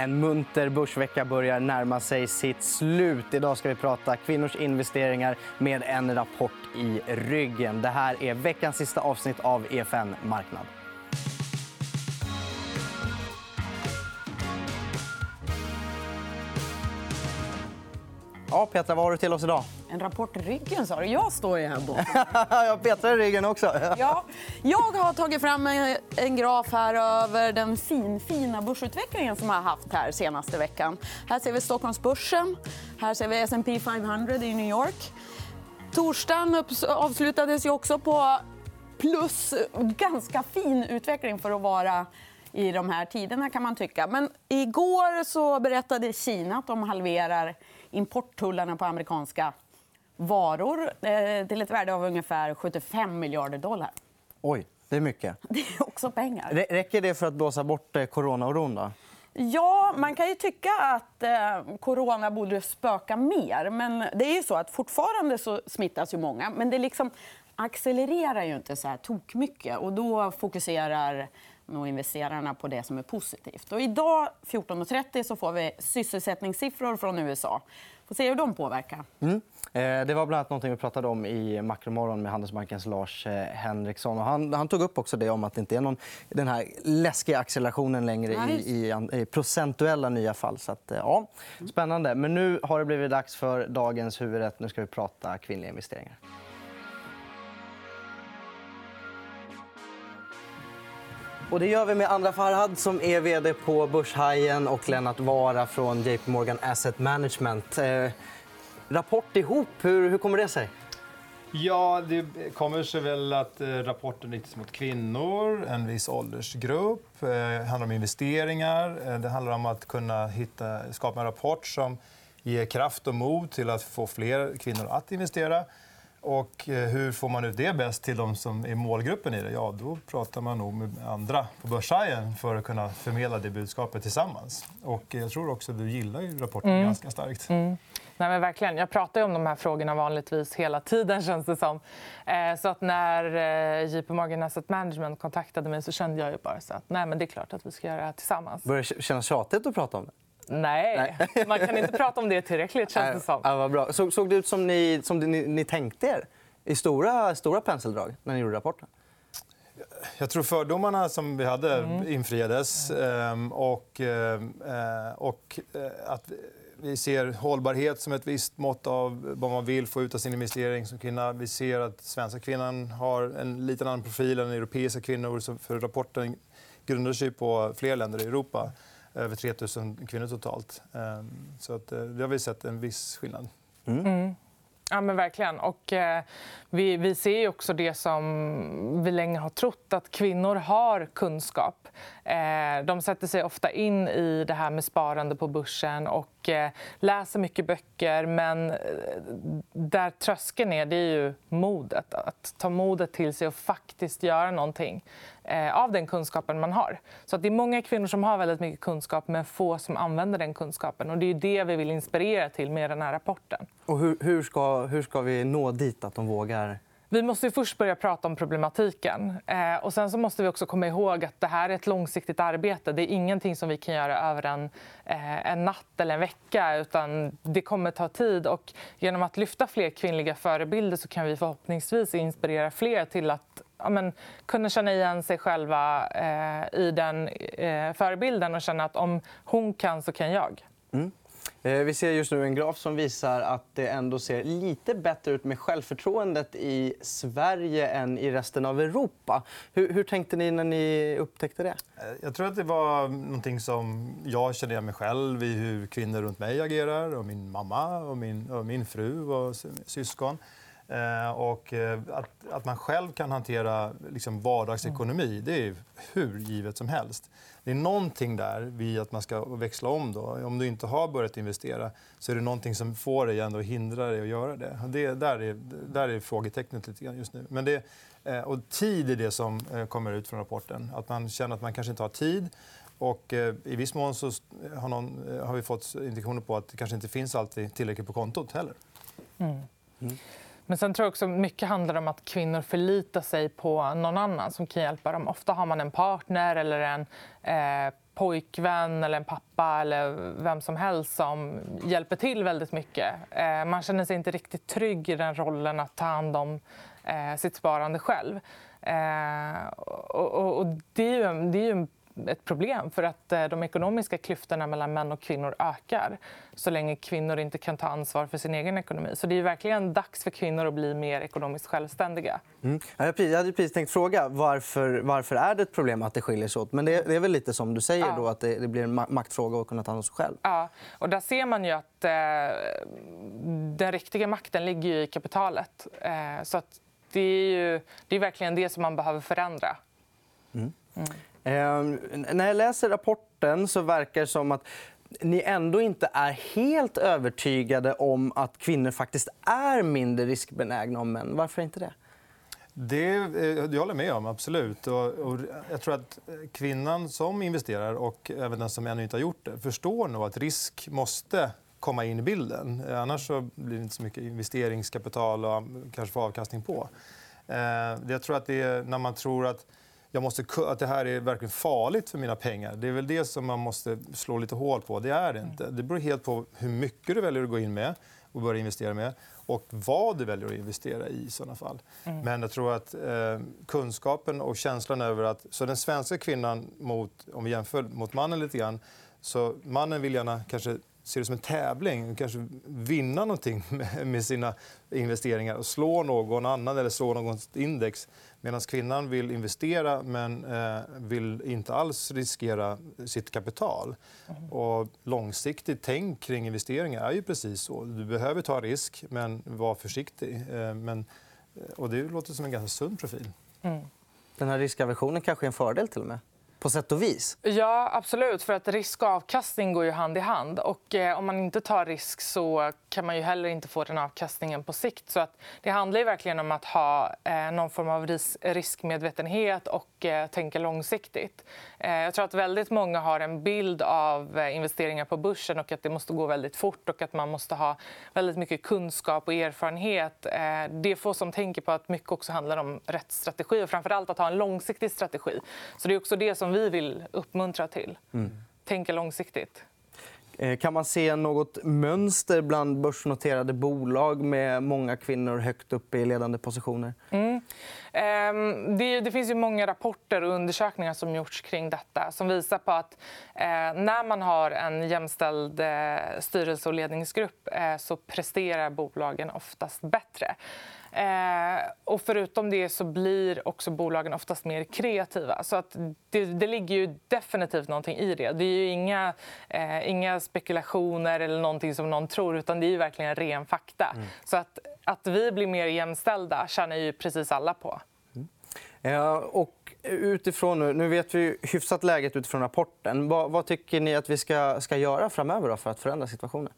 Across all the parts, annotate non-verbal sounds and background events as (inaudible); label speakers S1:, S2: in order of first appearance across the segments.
S1: En munter börsvecka börjar närma sig sitt slut. Idag ska vi prata kvinnors investeringar med en rapport i ryggen. Det här är veckans sista avsnitt av EFN Marknad. Ja, Petra, vad har du till oss idag?
S2: En rapport i ryggen, sa du. Jag står ju här borta. (laughs)
S1: ja, Petra i ryggen också.
S2: ja, jag har tagit fram en graf här över den fin, fina börsutvecklingen som har haft här senaste veckan. Här ser vi Stockholmsbörsen. Här ser vi S&P 500 i New York. Torsdagen avslutades ju också på plus. Ganska fin utveckling för att vara i de här tiderna. kan man tycka. Men igår så berättade Kina att de halverar importtullarna på amerikanska varor eh, till ett värde av ungefär 75 miljarder dollar.
S1: Oj, det är mycket. (laughs)
S2: Det är också pengar.
S1: Räcker det för att blåsa bort eh, coronaoron?
S2: Ja, man kan ju tycka att eh, corona borde spöka mer. Men det är ju så att fortfarande så smittas ju många. Men det liksom accelererar ju inte så här tokmycket. Och då fokuserar nog investerarna på det som är positivt. Och idag 14.30 så får vi sysselsättningssiffror från USA. Får se hur de påverkar.
S1: Mm. Eh, det var bland annat något vi pratade om i Makromorgon med Handelsbankens Lars eh, Henriksson. Han, han, tog upp också det om att det inte är någon, den här läskiga accelerationen längre i, i, i, procentuella nya fall. Så att, eh, ja, spännande. Men nu har det blivit dags för dagens huvudrätt. Nu ska vi prata kvinnliga investeringar. Och det gör vi med Andra Farhad som är vd på Börshajen och Lennart Vara från JP Morgan Asset Management. Eh, rapport ihop, hur, hur kommer det sig?
S3: Ja, det kommer sig väl att eh, rapporten riktas mot kvinnor, en viss åldersgrupp. Det handlar om investeringar. Eh, det handlar om att kunna hitta, skapa en rapport som ger kraft och mod till att få fler kvinnor att investera. Och eh, hur får man ut det bäst till de som är målgruppen i det? Ja, då pratar man nog med andra på Börshajen för att kunna förmedla det budskapet tillsammans. Och jag tror också att du gillar rapporten mm. ganska starkt. Mm.
S4: Nej, men verkligen. Jag pratar om de här frågorna vanligtvis hela tiden. (laughs) Känns det som. Eh, så att när eh, JP Morgan Asset Management kontaktade mig så kände jag ju bara så att nej, men det är klart att vi ska göra det här tillsammans.
S1: Börjar det kännas tjatigt att prata om det?
S4: Nej. (laughs) Man kan inte prata om det tillräckligt. Känns det som.
S1: Ja, vad bra. Så, såg det ut som ni, som ni, ni tänkte er i stora, stora penseldrag när ni gjorde rapporten?
S3: Jag tror fördomarna som vi hade mm. infriades. Ehm, och, eh, och eh, att vi ser hållbarhet som ett visst mått av vad man vill få ut av sin investering som kvinna. Vi ser att svenska kvinnan har en lite annan profil än europeiska kvinnor. För rapporten grundar sig på fler länder i Europa över 3 000 kvinnor totalt. Ehm, så att, eh, det har vi sett en viss skillnad. Mm.
S4: Mm. Ja, men verkligen. Och, eh, vi, vi ser också det som vi länge har trott, att kvinnor har kunskap. Eh, de sätter sig ofta in i det här med sparande på börsen och och läser mycket böcker. Men eh, där tröskeln är, det är ju modet. Att ta modet till sig och faktiskt göra någonting eh, av den kunskapen man har. Så att det är många kvinnor som har väldigt mycket kunskap men få som använder den kunskapen. Och det är det vi vill inspirera till med den här rapporten.
S1: Och hur, hur, ska, hur ska vi nå dit att de vågar
S4: vi måste först börja prata om problematiken. Eh, och sen så måste vi också komma ihåg att det här är ett långsiktigt arbete. Det är ingenting som vi kan göra över en, eh, en natt eller en vecka. utan Det kommer ta tid. Och genom att lyfta fler kvinnliga förebilder så kan vi förhoppningsvis inspirera fler till att ja, men, kunna känna igen sig själva eh, i den eh, förebilden och känna att om hon kan så kan jag. Mm.
S1: Eh, vi ser just nu en graf som visar att det ändå ser lite bättre ut med självförtroendet i Sverige än i resten av Europa. Hur, hur tänkte ni när ni upptäckte det?
S3: Eh, jag tror att det var någonting som jag kände igen mig själv i hur kvinnor runt mig agerar. Och min mamma, och min, och min fru och syskon. Eh, och att, att man själv kan hantera liksom vardagsekonomi det är hur givet som helst. Det är någonting där vid att man ska växla om. Då. Om du inte har börjat investera så är det någonting som får dig ändå hindra dig att göra det. det där, är, där är frågetecknet lite grann just nu. Men det, eh, och tid är det som eh, kommer ut från rapporten. Att man känner att man kanske inte har tid. Och eh, I viss mån så har, någon, har vi fått indikationer på att det kanske inte finns alltid tillräckligt på kontot heller. Mm.
S4: Mm. Men sen tror jag också mycket handlar om att kvinnor förlitar sig på någon annan som kan hjälpa dem. Ofta har man en partner eller en eh, pojkvän eller en pappa eller vem som helst som hjälper till väldigt mycket. Eh, man känner sig inte riktigt trygg i den rollen att ta hand om eh, sitt sparande själv. Eh, och, och, och det är ju, det är ju ett problem för att eh, de ekonomiska klyftorna mellan män och kvinnor ökar så länge kvinnor inte kan ta ansvar för sin egen ekonomi. Så det är verkligen dags för kvinnor att bli mer ekonomiskt självständiga.
S1: Mm. Jag hade precis tänkt fråga varför, varför är det ett problem att det skiljer sig åt. Men det, är väl lite som du säger, ja. då, att det, det, blir en maktfråga att kunna ta hand om sig själv.
S4: Ja, och där ser man ju att eh, den riktiga makten ligger i kapitalet. Eh, så att det är ju det är verkligen det som man behöver förändra.
S1: Mm. Mm. Eh, när jag läser rapporten så verkar det som att ni ändå inte är helt övertygade om att kvinnor faktiskt är mindre riskbenägna än män. Varför inte det?
S3: Det, eh, jag håller med om. absolut. Och, och jag tror att kvinnan som investerar och även den som ännu inte har gjort det förstår nog att risk måste komma in i bilden. Eh, annars så blir det inte så mycket investeringskapital och kanske få avkastning på. Eh, jag tror att det är när man tror att jag måste, att det här är verkligen farligt för mina pengar. Det är väl det som man måste slå lite hål på. Det är det inte. Det beror helt på hur mycket du väljer att gå in med och börja investera med och vad du väljer att investera i. i såna fall. Mm. Men jag tror att eh, kunskapen och känslan över att... Så den svenska kvinnan, mot, om vi jämför mot mannen lite grann, så mannen vill gärna kanske se det som en tävling, kanske vinna någonting (laughs) med sina investeringar och slå någon annan eller slå något index. Medan kvinnan vill investera men eh, vill inte alls riskera sitt kapital. Mm. Och långsiktigt tänk kring investeringar är ju precis så. Du behöver ta risk, men var försiktig. Eh, men, och det låter som en ganska sund profil. Mm.
S1: Den här riskaversionen kanske är en fördel till och med? På sätt och vis?
S4: Ja, absolut. För att Risk och avkastning går ju hand i hand. Och, eh, om man inte tar risk så kan man ju heller inte få den avkastningen på sikt. Så att det handlar verkligen om att ha eh, någon form av ris riskmedvetenhet och eh, tänka långsiktigt. Eh, jag tror att väldigt många har en bild av eh, investeringar på börsen och att det måste gå väldigt fort och att man måste ha väldigt mycket kunskap och erfarenhet. Eh, det är få som tänker på att mycket också handlar om rätt strategi och framförallt att ha en långsiktig strategi. Så det är också det som vi vill uppmuntra till. Mm. Tänka långsiktigt.
S1: Eh, kan man se något mönster bland börsnoterade bolag med många kvinnor högt upp i ledande positioner? Mm.
S4: Ehm, det, finns ju många rapporter och undersökningar som gjorts kring detta som visar på att eh, när man har en jämställd eh, styrelse och ledningsgrupp eh, så presterar bolagen oftast bättre. Eh, och förutom det så blir också bolagen oftast mer kreativa. Så att det, det ligger ju definitivt någonting i det. Det är inga, eh, inga spekulationer eller någonting som någon tror utan det är verkligen ren fakta. Mm. Så att, att vi blir mer jämställda tjänar ju precis alla på. Mm.
S1: Eh, och utifrån nu, nu vet vi hyfsat läget utifrån rapporten. Vad, vad tycker ni att vi ska, ska göra framöver för att förändra situationen?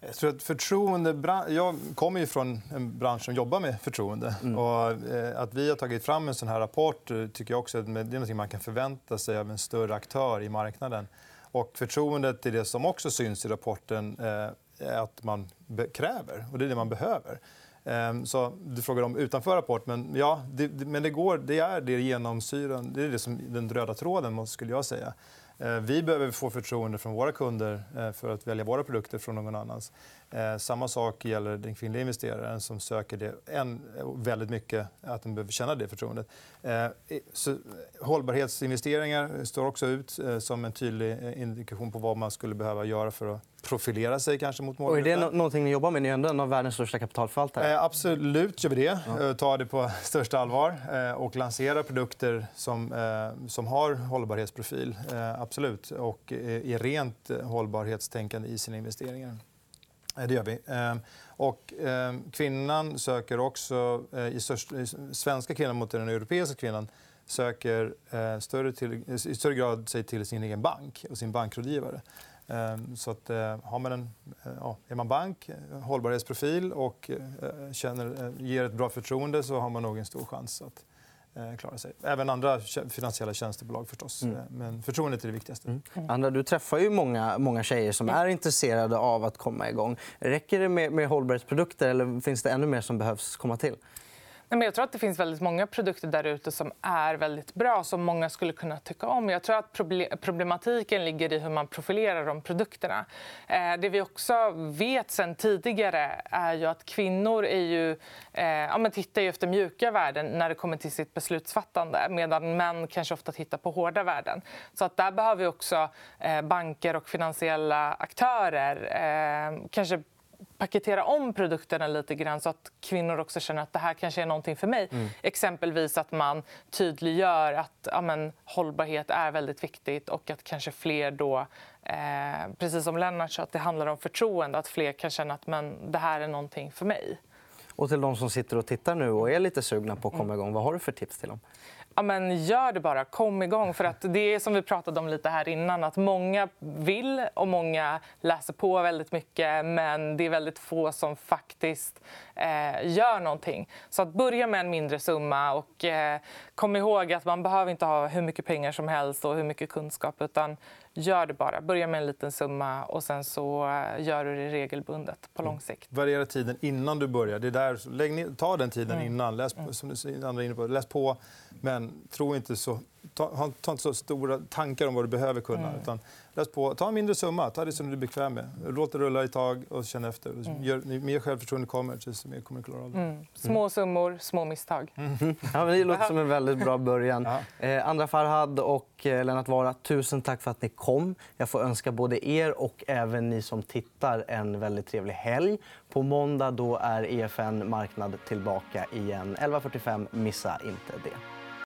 S3: Jag tror att förtroende... Jag kommer ju från en bransch som jobbar med förtroende. Mm. Och eh, att vi har tagit fram en sån här rapport eh, tycker jag också det är något man kan förvänta sig av en större aktör i marknaden. Och förtroendet är det som också syns i rapporten eh, att man kräver. och Det är det man behöver. Ehm, så du frågar om utanför rapport, men, ja, det, men det, går, det är det genomsyran, det är det som den röda tråden, skulle jag säga. Eh, vi behöver få förtroende från våra kunder eh, för att välja våra produkter från någon annans. Eh, samma sak gäller den kvinnliga investeraren som söker det en, väldigt mycket, att den behöver känna det förtroendet. Så, hållbarhetsinvesteringar står också ut som en tydlig indikation på vad man skulle behöva göra för att profilera sig kanske mot målgruppen.
S1: är det någonting ni jobbar med? Ni är ändå en av världens största kapitalförvaltare.
S3: Eh, absolut gör vi det. Ja. Tar det på (laughs) största allvar eh, och lanserar produkter som, eh, som har hållbarhetsprofil. Eh, absolut. Och är rent hållbarhetstänkande i sina investeringar. Det gör vi. Och, kvinnan söker också... I, störst, svenska kvinnan mot den europeiska kvinnan söker större till, i större grad sig till sin egen bank och sin bankrådgivare. Ehm, så att, eh, har man en, eh, ja, är man bank, eh, hållbarhetsprofil och känner, ger ett bra förtroende så har man nog en stor chans att klara sig. Även andra finansiella tjänstebolag. förstås. Mm. Men förtroendet är det viktigaste. Mm.
S1: mm. Andra, du träffar ju många, många tjejer som är intresserade av att komma igång. Räcker det med, med hållbarhetsprodukter eller finns det ännu mer som behövs komma till?
S4: Nej, men jag tror att det finns väldigt många produkter där ute som är väldigt bra som många skulle kunna tycka om. Jag tror att problematiken ligger i hur man profilerar de produkterna. Eh, det vi också vet sen tidigare är ju att kvinnor är ju, eh, ja, men tittar ju efter mjuka värden när det kommer till sitt beslutsfattande medan män kanske ofta tittar på hårda värden. Så att där behöver vi också eh, banker och finansiella aktörer eh, kanske paketera om produkterna lite grann så att kvinnor också känner att det här kanske är någonting för mig. Mm. Exempelvis att man tydliggör att ja, men, hållbarhet är väldigt viktigt och att kanske fler då, eh, precis som Lennart sa, att det handlar om förtroende. Att fler kan känna att men, det här är någonting för mig.
S1: Och till de som sitter och tittar nu och är lite sugna på att komma igång, vad har du för tips till dem?
S4: Ja, men gör det bara. Kom igång. För att det är som vi pratade om lite här innan. att Många vill och många läser på väldigt mycket men det är väldigt få som faktiskt eh, gör någonting. Så att börja med en mindre summa. och eh, Kom ihåg att man behöver inte ha hur mycket pengar som helst och hur mycket kunskap. utan Gör det bara. Börja med en liten summa och sen så eh, gör du det regelbundet på lång sikt.
S3: Mm. Variera tiden innan du börjar. Det där, lägg ner, ta den tiden mm. innan. Läs, mm. som du andra inne på, läs på, men tro inte så, ta, ta inte så stora tankar om vad du behöver kunna. Mm. Utan läs på. Ta en mindre summa. Ta det som du är bekväm med. Låt det rulla ett tag och känn efter. Mm. Gör, mer självförtroende kommer, desto mer kommer du klara av det. Mm.
S4: Små summor, små misstag.
S1: Mm. (laughs) Ja, det låter som en väldigt bra början. eh, Andra Farhad och eh, Lennart Vara, tusen tack för att ni kom. Jag får önska både er och även ni som tittar en väldigt trevlig helg. På måndag då är EFN Marknad tillbaka igen. 11.45. Missa inte det.